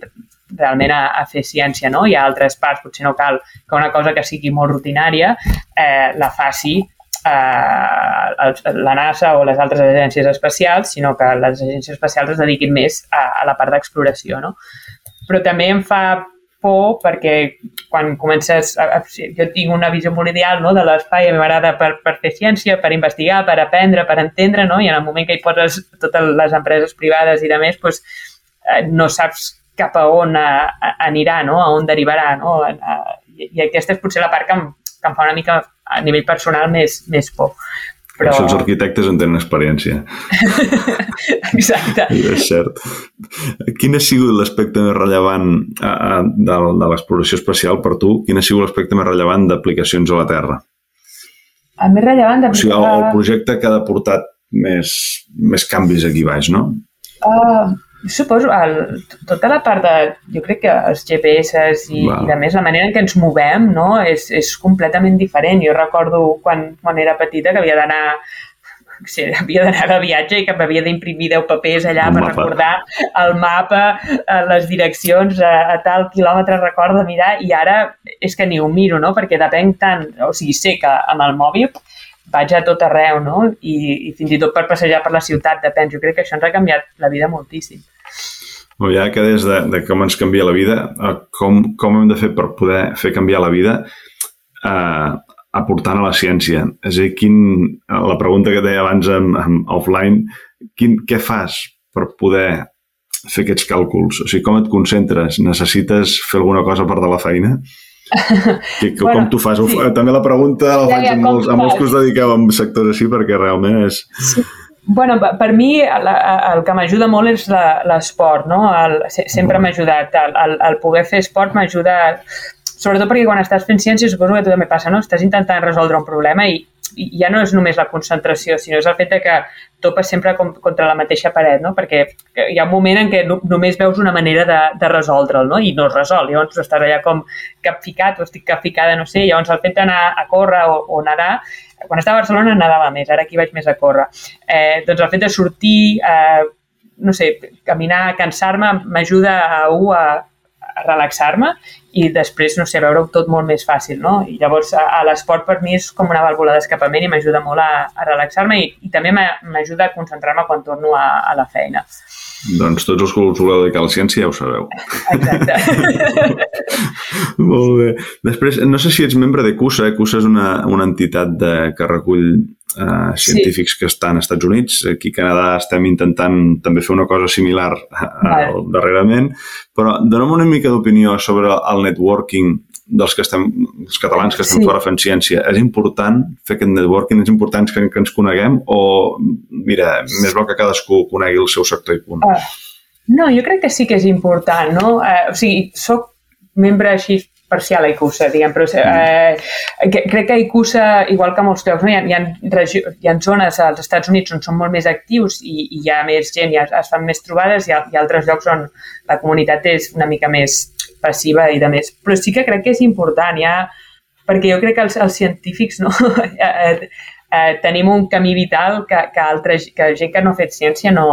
Speaker 6: realment a, a fer ciència, no? Hi ha altres parts, potser no cal que una cosa que sigui molt rutinària eh, la faci eh, la NASA o les altres agències espacials, sinó que les agències espacials es dediquin més a, a la part d'exploració, no? Però també em fa por perquè quan comences... A, a, jo tinc una visió molt ideal no, de l'espai, m'agrada per, per fer ciència, per investigar, per aprendre, per entendre, no? i en el moment que hi poses totes les empreses privades i de més, doncs, no saps cap a on a, a, anirà, no? a on derivarà. No? A, a, I aquesta és potser la part que em, que em fa una mica a nivell personal més, més por.
Speaker 5: Però... Això els arquitectes en tenen experiència.
Speaker 6: Exacte.
Speaker 5: És cert. Quin ha sigut l'aspecte més rellevant a, a, de, de l'exploració espacial per tu? Quin ha sigut l'aspecte més rellevant d'aplicacions a la Terra?
Speaker 6: El més rellevant
Speaker 5: d'aplicar... O sigui, el, el projecte que ha portat més, més canvis aquí baix, no?
Speaker 6: Uh, suposo, el, tota la part de, jo crec que els GPS i, i de més, la manera en què ens movem no? és, és completament diferent. Jo recordo quan, quan era petita que havia d'anar sí, havia d'anar de viatge i que m'havia d'imprimir 10 papers allà el per mapa. recordar el mapa, eh, les direccions, a, a tal quilòmetre recordo mirar i ara és que ni ho miro, no? Perquè depenc tant, o sigui, sé que amb el mòbil vaig a tot arreu, no? I, i fins i tot per passejar per la ciutat, depèn. Jo crec que això ens ha canviat la vida moltíssim.
Speaker 5: Ja que des de, de com ens canvia la vida, eh, com, com hem de fer per poder fer canviar la vida, eh, aportant a la ciència. És a dir, quin, la pregunta que deia abans en, en offline, quin, què fas per poder fer aquests càlculs? O sigui, com et concentres? Necessites fer alguna cosa per de la feina? Que, que, bueno, com tu fas? Sí. També la pregunta la faig ja, ja, a, molts, a molts que us dediqueu a sectors així perquè realment és...
Speaker 6: Sí. Bueno, per mi el, el que m'ajuda molt és l'esport, no? El, sempre m'ha ajudat. El, el, el poder fer esport m'ajuda sobretot perquè quan estàs fent ciència suposo que a tu també passa, no? Estàs intentant resoldre un problema i, i ja no és només la concentració, sinó és el fet que topes sempre com, contra la mateixa paret, no? Perquè hi ha un moment en què no, només veus una manera de, de resoldre'l, no? I no es resol. Llavors estàs allà com capficat o estic capficada, no sé, llavors el fet d'anar a córrer o, o nedar quan estava a Barcelona nedava més, ara aquí vaig més a córrer. Eh, doncs el fet de sortir, eh, no sé, caminar, cansar-me, m'ajuda a, a, a relaxar-me i després, no sé, veure-ho tot molt més fàcil, no? I llavors a, a l'esport per mi és com una vàlvula d'escapament i m'ajuda molt a, a relaxar-me i, i també m'ajuda a concentrar-me quan torno a, a la feina.
Speaker 5: Doncs tots els que us voleu dedicar a la ciència ja ho sabeu.
Speaker 6: Exacte.
Speaker 5: molt bé. Després, no sé si ets membre de CUSA. CUSA és una, una entitat de, que recull eh, científics sí. que estan als Estats Units. Aquí a Canadà estem intentant també fer una cosa similar a, a, darrerament. Però dona'm una mica d'opinió sobre el networking dels que estem, els catalans que estem sí. fora fent ciència, és important fer aquest networking, és important que, que ens coneguem o, mira, més bo que cadascú conegui el seu sector i punt? Uh,
Speaker 6: no, jo crec que sí que és important, no? Uh, o sigui, sóc membre així parcial a ICUSA, diguem, però mm. eh, crec que a ICUSA, igual que molts llocs, no? hi, ha, hi, ha regi... hi ha zones als Estats Units on són molt més actius i, i hi ha més gent, i es fan més trobades, i hi ha, hi ha altres llocs on la comunitat és una mica més passiva i de més. Però sí que crec que és important, ja, perquè jo crec que els, els científics no, eh, eh, tenim un camí vital que, que, altra, que gent que no ha fet ciència no,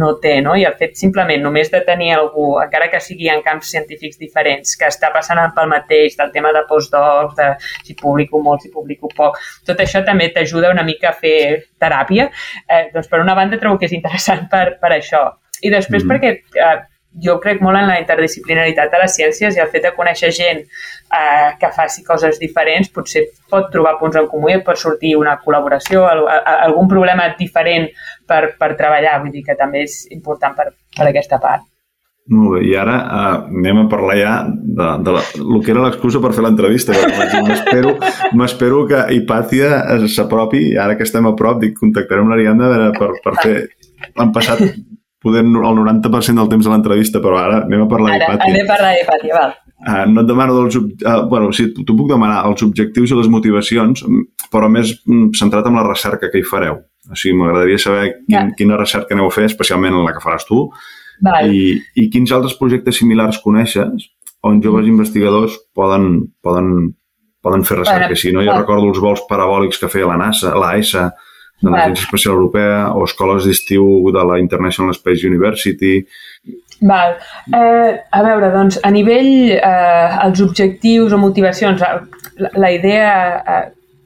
Speaker 6: no té, no? I el fet simplement només de tenir algú, encara que sigui en camps científics diferents, que està passant pel mateix, del tema de postdocs, de si publico molt, si publico poc, tot això també t'ajuda una mica a fer teràpia. Eh, doncs per una banda trobo que és interessant per, per això. I després mm -hmm. perquè eh, jo crec molt en la interdisciplinaritat de les ciències i el fet de conèixer gent eh, que faci coses diferents potser pot trobar punts en comú i pot sortir una col·laboració, algun problema diferent per, per treballar, vull dir que també és important per, per aquesta part.
Speaker 5: Molt bé, i ara uh, anem a parlar ja de, de la, el que era l'excusa per fer l'entrevista. M'espero m'espero que Hipàtia s'apropi, ara que estem a prop, dic, contactarem l'Ariadna per, per fer... Han passat poder el 90% del temps de l'entrevista, però ara anem a parlar d'Hipàtia.
Speaker 6: Anem a parlar d'Hipàtia, val.
Speaker 5: Uh, no et demano dels... Uh, bueno, sí, t'ho puc demanar els objectius i les motivacions, però més mm, centrat en la recerca que hi fareu. O sigui, m'agradaria saber quin, ja. quina recerca aneu a fer, especialment en la que faràs tu,
Speaker 6: val.
Speaker 5: i, i quins altres projectes similars coneixes on joves mm. investigadors poden, poden, poden fer recerca. Bueno, si no, jo recordo els vols parabòlics que feia la NASA, la ESA, de l'Agència Espacial Europea o escoles d'estiu de la International Space University.
Speaker 6: Val. Eh, a veure, doncs, a nivell eh, els objectius o motivacions, la, la idea... Eh,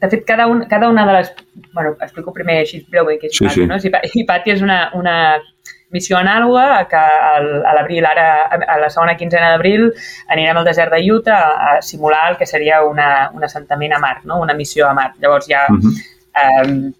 Speaker 6: de fet, cada, un, cada una de les... bueno, explico primer així breument què és sí, sí. no? Hipati és una, una missió anàloga que al, a l'abril, ara a la segona quinzena d'abril, anirem al desert de Utah a, a simular el que seria una, un assentament a Mart, no? una missió a Mart. Llavors ja uh -huh. eh,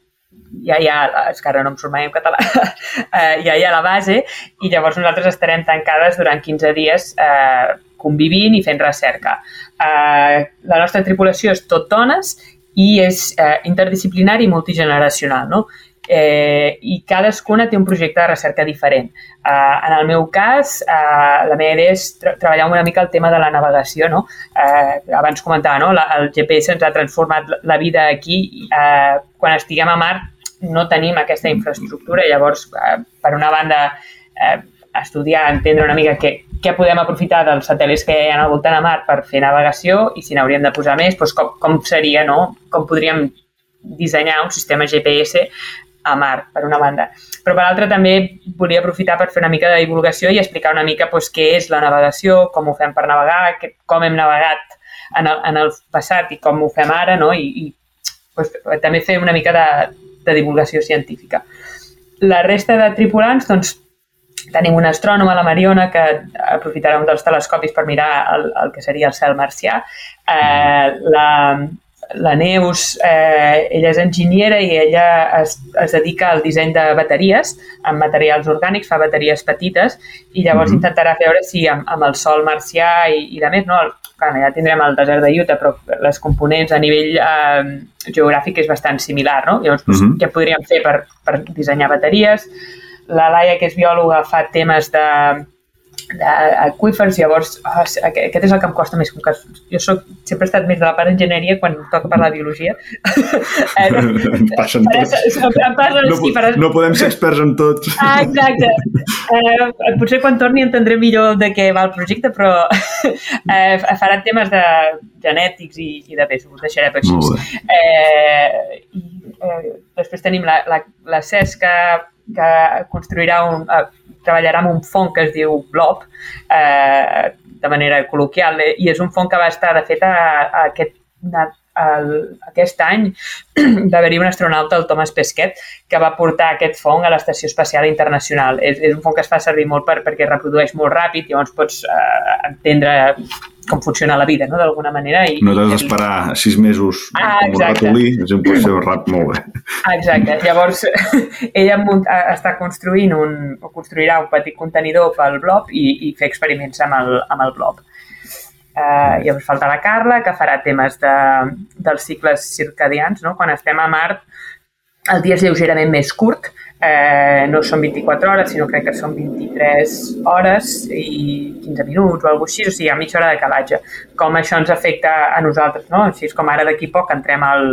Speaker 6: ja hi ha, és que ara no em surt mai en català, eh, ja hi ha la base i llavors nosaltres estarem tancades durant 15 dies eh, convivint i fent recerca. Eh, la nostra tripulació és tot dones i és eh, interdisciplinari i multigeneracional, no? eh, i cadascuna té un projecte de recerca diferent. Eh, en el meu cas, eh, la meva idea és tra treballar una mica el tema de la navegació. No? Eh, abans comentava, no? la, el GPS ens ha transformat la vida aquí. Eh, quan estiguem a mar no tenim aquesta infraestructura, llavors, eh, per una banda, eh, estudiar, entendre una mica què, què podem aprofitar dels satèl·lits que hi ha al voltant a mar per fer navegació i si n'hauríem de posar més, doncs com, com seria, no? com podríem dissenyar un sistema GPS a mar, per una banda. Però per l'altra també volia aprofitar per fer una mica de divulgació i explicar una mica doncs, què és la navegació, com ho fem per navegar, que, com hem navegat en el, en el passat i com ho fem ara, no? I, i doncs, també fer una mica de, de divulgació científica. La resta de tripulants, doncs, tenim una astrònoma, la Mariona, que aprofitarà un dels telescopis per mirar el, el que seria el cel marcià. Eh, la, la Neus, eh, ella és enginyera i ella es, es dedica al disseny de bateries amb materials orgànics, fa bateries petites i llavors mm -hmm. intentarà veure si amb, amb el sol marcià i, i de més, no? Clar, ja tindrem el desert de Utah, però les components a nivell eh, geogràfic és bastant similar, no? Llavors, doncs, mm -hmm. què podríem fer per, per dissenyar bateries? La Laia, que és biòloga, fa temes de, aquífers, llavors oh, aquest és el que em costa més, com que jo soc, sempre he estat més de la part d'enginyeria quan toca parlar de biologia.
Speaker 5: eh, passen tots.
Speaker 6: Passen,
Speaker 5: no,
Speaker 6: sí,
Speaker 5: per... no podem ser experts en tot.
Speaker 6: Ah, exacte. Eh, potser quan torni entendré millor de què va el projecte, però eh, farà temes de genètics i, i de pes, ho deixaré per així. Eh, i, eh, després tenim la, la, la Cesca, que construirà un, eh, treballarà amb un fong que es diu Blob, eh, de manera col·loquial, i és un fong que va estar, de fet, a, a aquest, el, aquest any va haver-hi un astronauta, el Thomas Pesquet, que va portar aquest fong a l'Estació Espacial Internacional. És, és un fong que es fa servir molt per, perquè reprodueix molt ràpid, llavors pots eh, entendre com funciona la vida, no?, d'alguna manera. I,
Speaker 5: no t'has d'esperar sis mesos ah, com un ratolí, és un ser rap molt bé.
Speaker 6: Exacte. Llavors, ella està construint un, o construirà un petit contenidor pel blob i, i fer experiments amb el, amb el blob. Eh, llavors falta la Carla, que farà temes de, dels cicles circadians. No? Quan estem a Mart, el dia és lleugerament més curt, eh, no són 24 hores, sinó crec que són 23 hores i 15 minuts o alguna així, o sigui, a mitja hora de calatge. Com això ens afecta a nosaltres, no? Així és com ara d'aquí poc entrem al...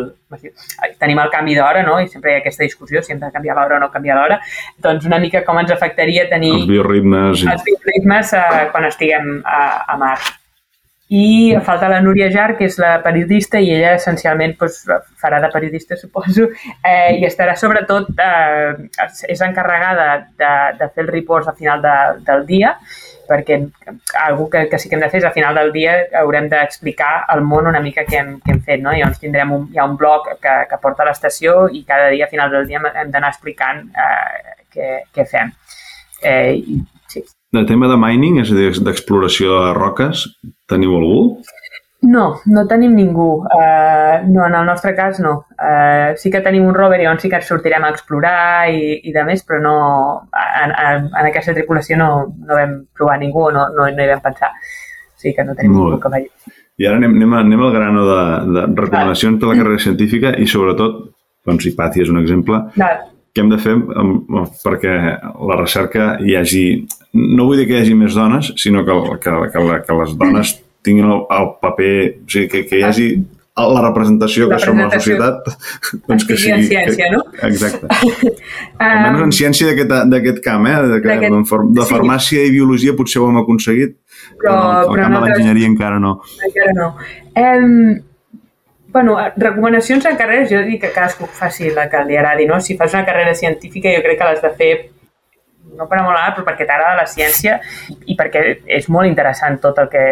Speaker 6: tenim el canvi d'hora, no? I sempre hi ha aquesta discussió si hem de canviar l'hora o no canviar l'hora. Doncs una mica com ens afectaria tenir...
Speaker 5: Els bioritmes.
Speaker 6: Els bioritmes eh, quan estiguem a, a mar i falta la Núria Jar, que és la periodista, i ella essencialment doncs, farà de periodista, suposo, eh, i estarà sobretot, eh, és encarregada de, de fer els reports al final de, del dia, perquè algú que, que sí que hem de fer és al final del dia haurem d'explicar al món una mica què hem, què hem fet, no? I llavors tindrem un, hi ha un blog que, que porta a l'estació i cada dia, a final del dia, hem d'anar explicant eh, què, què fem. Eh, i.
Speaker 5: De tema de mining, és a dir, d'exploració de roques, teniu algú?
Speaker 6: No, no tenim ningú. Uh, no, en el nostre cas no. Uh, sí que tenim un rover i on sí que ens sortirem a explorar i, i de més, però no, en, en, en aquesta tripulació no, no vam provar ningú, no, no, no hi vam pensar. O sigui que no tenim Molt. ningú que vagi.
Speaker 5: I ara anem, anem, anem al grano de, de recomanacions de la carrera científica i sobretot, doncs si Pati és un exemple, què hem de fer perquè la recerca hi hagi... No vull dir que hi hagi més dones, sinó que, que, que, que les dones tinguin el, el paper... O sigui, que, que hi hagi la representació que som a la societat
Speaker 6: doncs que sigui... En ciència, que, no?
Speaker 5: Exacte. Almenys en ciència d'aquest camp, eh? De, que, de farmàcia i biologia potser ho hem aconseguit, però, però el però camp de l'enginyeria encara no.
Speaker 6: Encara no. Um, bueno, recomanacions en carreres, jo dic que cadascú faci la que li agradi, no? Si fas una carrera científica jo crec que l'has de fer no per amor però perquè t'agrada la ciència i perquè és molt interessant tot el que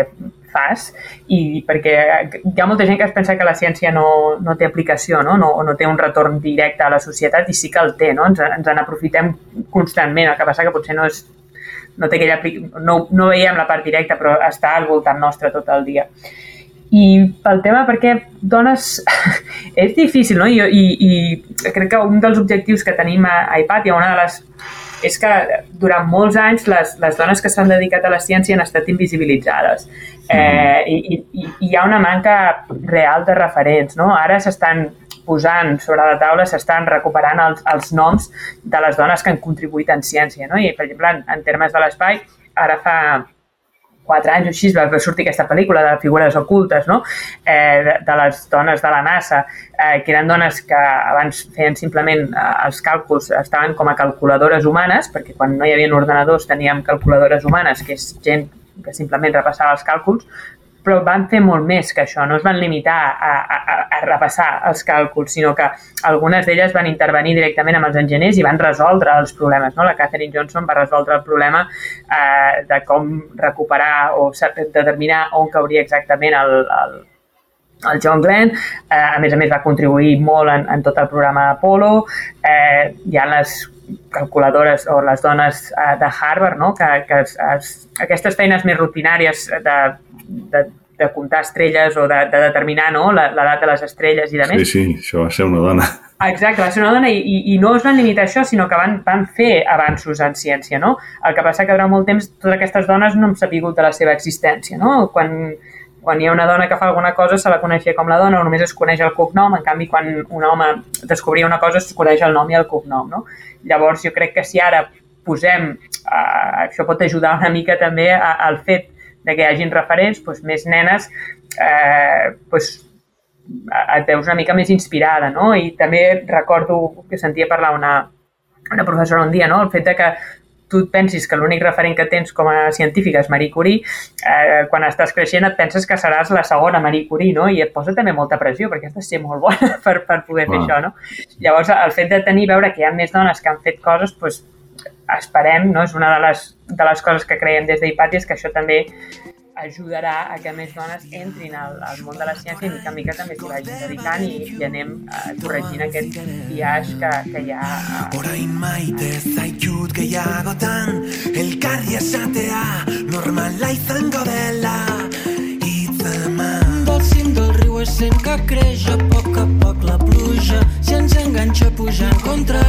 Speaker 6: fas i perquè hi ha molta gent que es pensa que la ciència no, no té aplicació no? No, no té un retorn directe a la societat i sí que el té, no? ens, ens en aprofitem constantment, el que passa que potser no és no, té aquella, no, no veiem la part directa però està al voltant nostre tot el dia. I pel tema, perquè dones... és difícil, no? I, i, I crec que un dels objectius que tenim a, a IPAT i una de les és que durant molts anys les, les dones que s'han dedicat a la ciència han estat invisibilitzades eh, i, i, i hi ha una manca real de referents. No? Ara s'estan posant sobre la taula, s'estan recuperant els, els noms de les dones que han contribuït en ciència. No? I, per exemple, en, en termes de l'espai, ara fa quatre anys o així va sortir aquesta pel·lícula de figures ocultes, no? eh, de, de les dones de la NASA, eh, que eren dones que abans feien simplement eh, els càlculs, estaven com a calculadores humanes, perquè quan no hi havia ordenadors teníem calculadores humanes, que és gent que simplement repassava els càlculs, però van fer molt més que això, no es van limitar a, a, a repassar els càlculs, sinó que algunes d'elles van intervenir directament amb els enginyers i van resoldre els problemes. No? La Catherine Johnson va resoldre el problema eh, de com recuperar o determinar on cauria exactament el, el, el John Glenn, eh, a més a més va contribuir molt en, en tot el programa Apollo, eh, hi ha les calculadores o les dones eh, de Harvard, no? que, que es, es, aquestes feines més rutinàries de, de, de comptar estrelles o de, de determinar no? l'edat de les estrelles i de més.
Speaker 5: Sí, sí, això va ser una dona.
Speaker 6: Exacte, va ser una dona i, i, i no es van limitar a això, sinó que van, van fer avanços en ciència. No? El que passa que durant molt temps totes aquestes dones no hem sabut de la seva existència. No? Quan, quan hi ha una dona que fa alguna cosa se la coneixia com la dona o només es coneix el cognom, en canvi quan un home descobria una cosa es coneix el nom i el cognom. No? Llavors jo crec que si ara posem, eh, això pot ajudar una mica també a, al fet de que hi hagin referents, doncs, més nenes eh, doncs, et veus una mica més inspirada, no? I també recordo que sentia parlar una, una professora un dia, no? El fet de que tu et pensis que l'únic referent que tens com a científica és Marie Curie, eh, quan estàs creixent et penses que seràs la segona Marie Curie, no? I et posa també molta pressió, perquè has de ser molt bona per, per poder ah. fer això, no? Llavors, el fet de tenir, veure que hi ha més dones que han fet coses, doncs, esperem, no? és una de les, de les coses que creiem des d'Hipatia, que això també ajudarà a que més dones entrin al, al món de la ciència i mica en mica també s'hi vagin dedicant i, i anem uh, corregint aquest viatge que, que hi ha. Uh... Orain maite zaitut gehiagotan elkarri esatea normala izango dela hitzeman Del cim del riu és sent que creix a poc a poc la pluja si ens enganxa pujant contra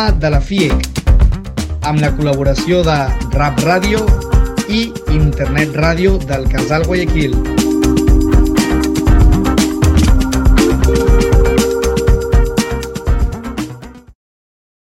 Speaker 1: programa de la FIEC amb la col·laboració de Rap Ràdio i Internet Ràdio del Casal Guayaquil.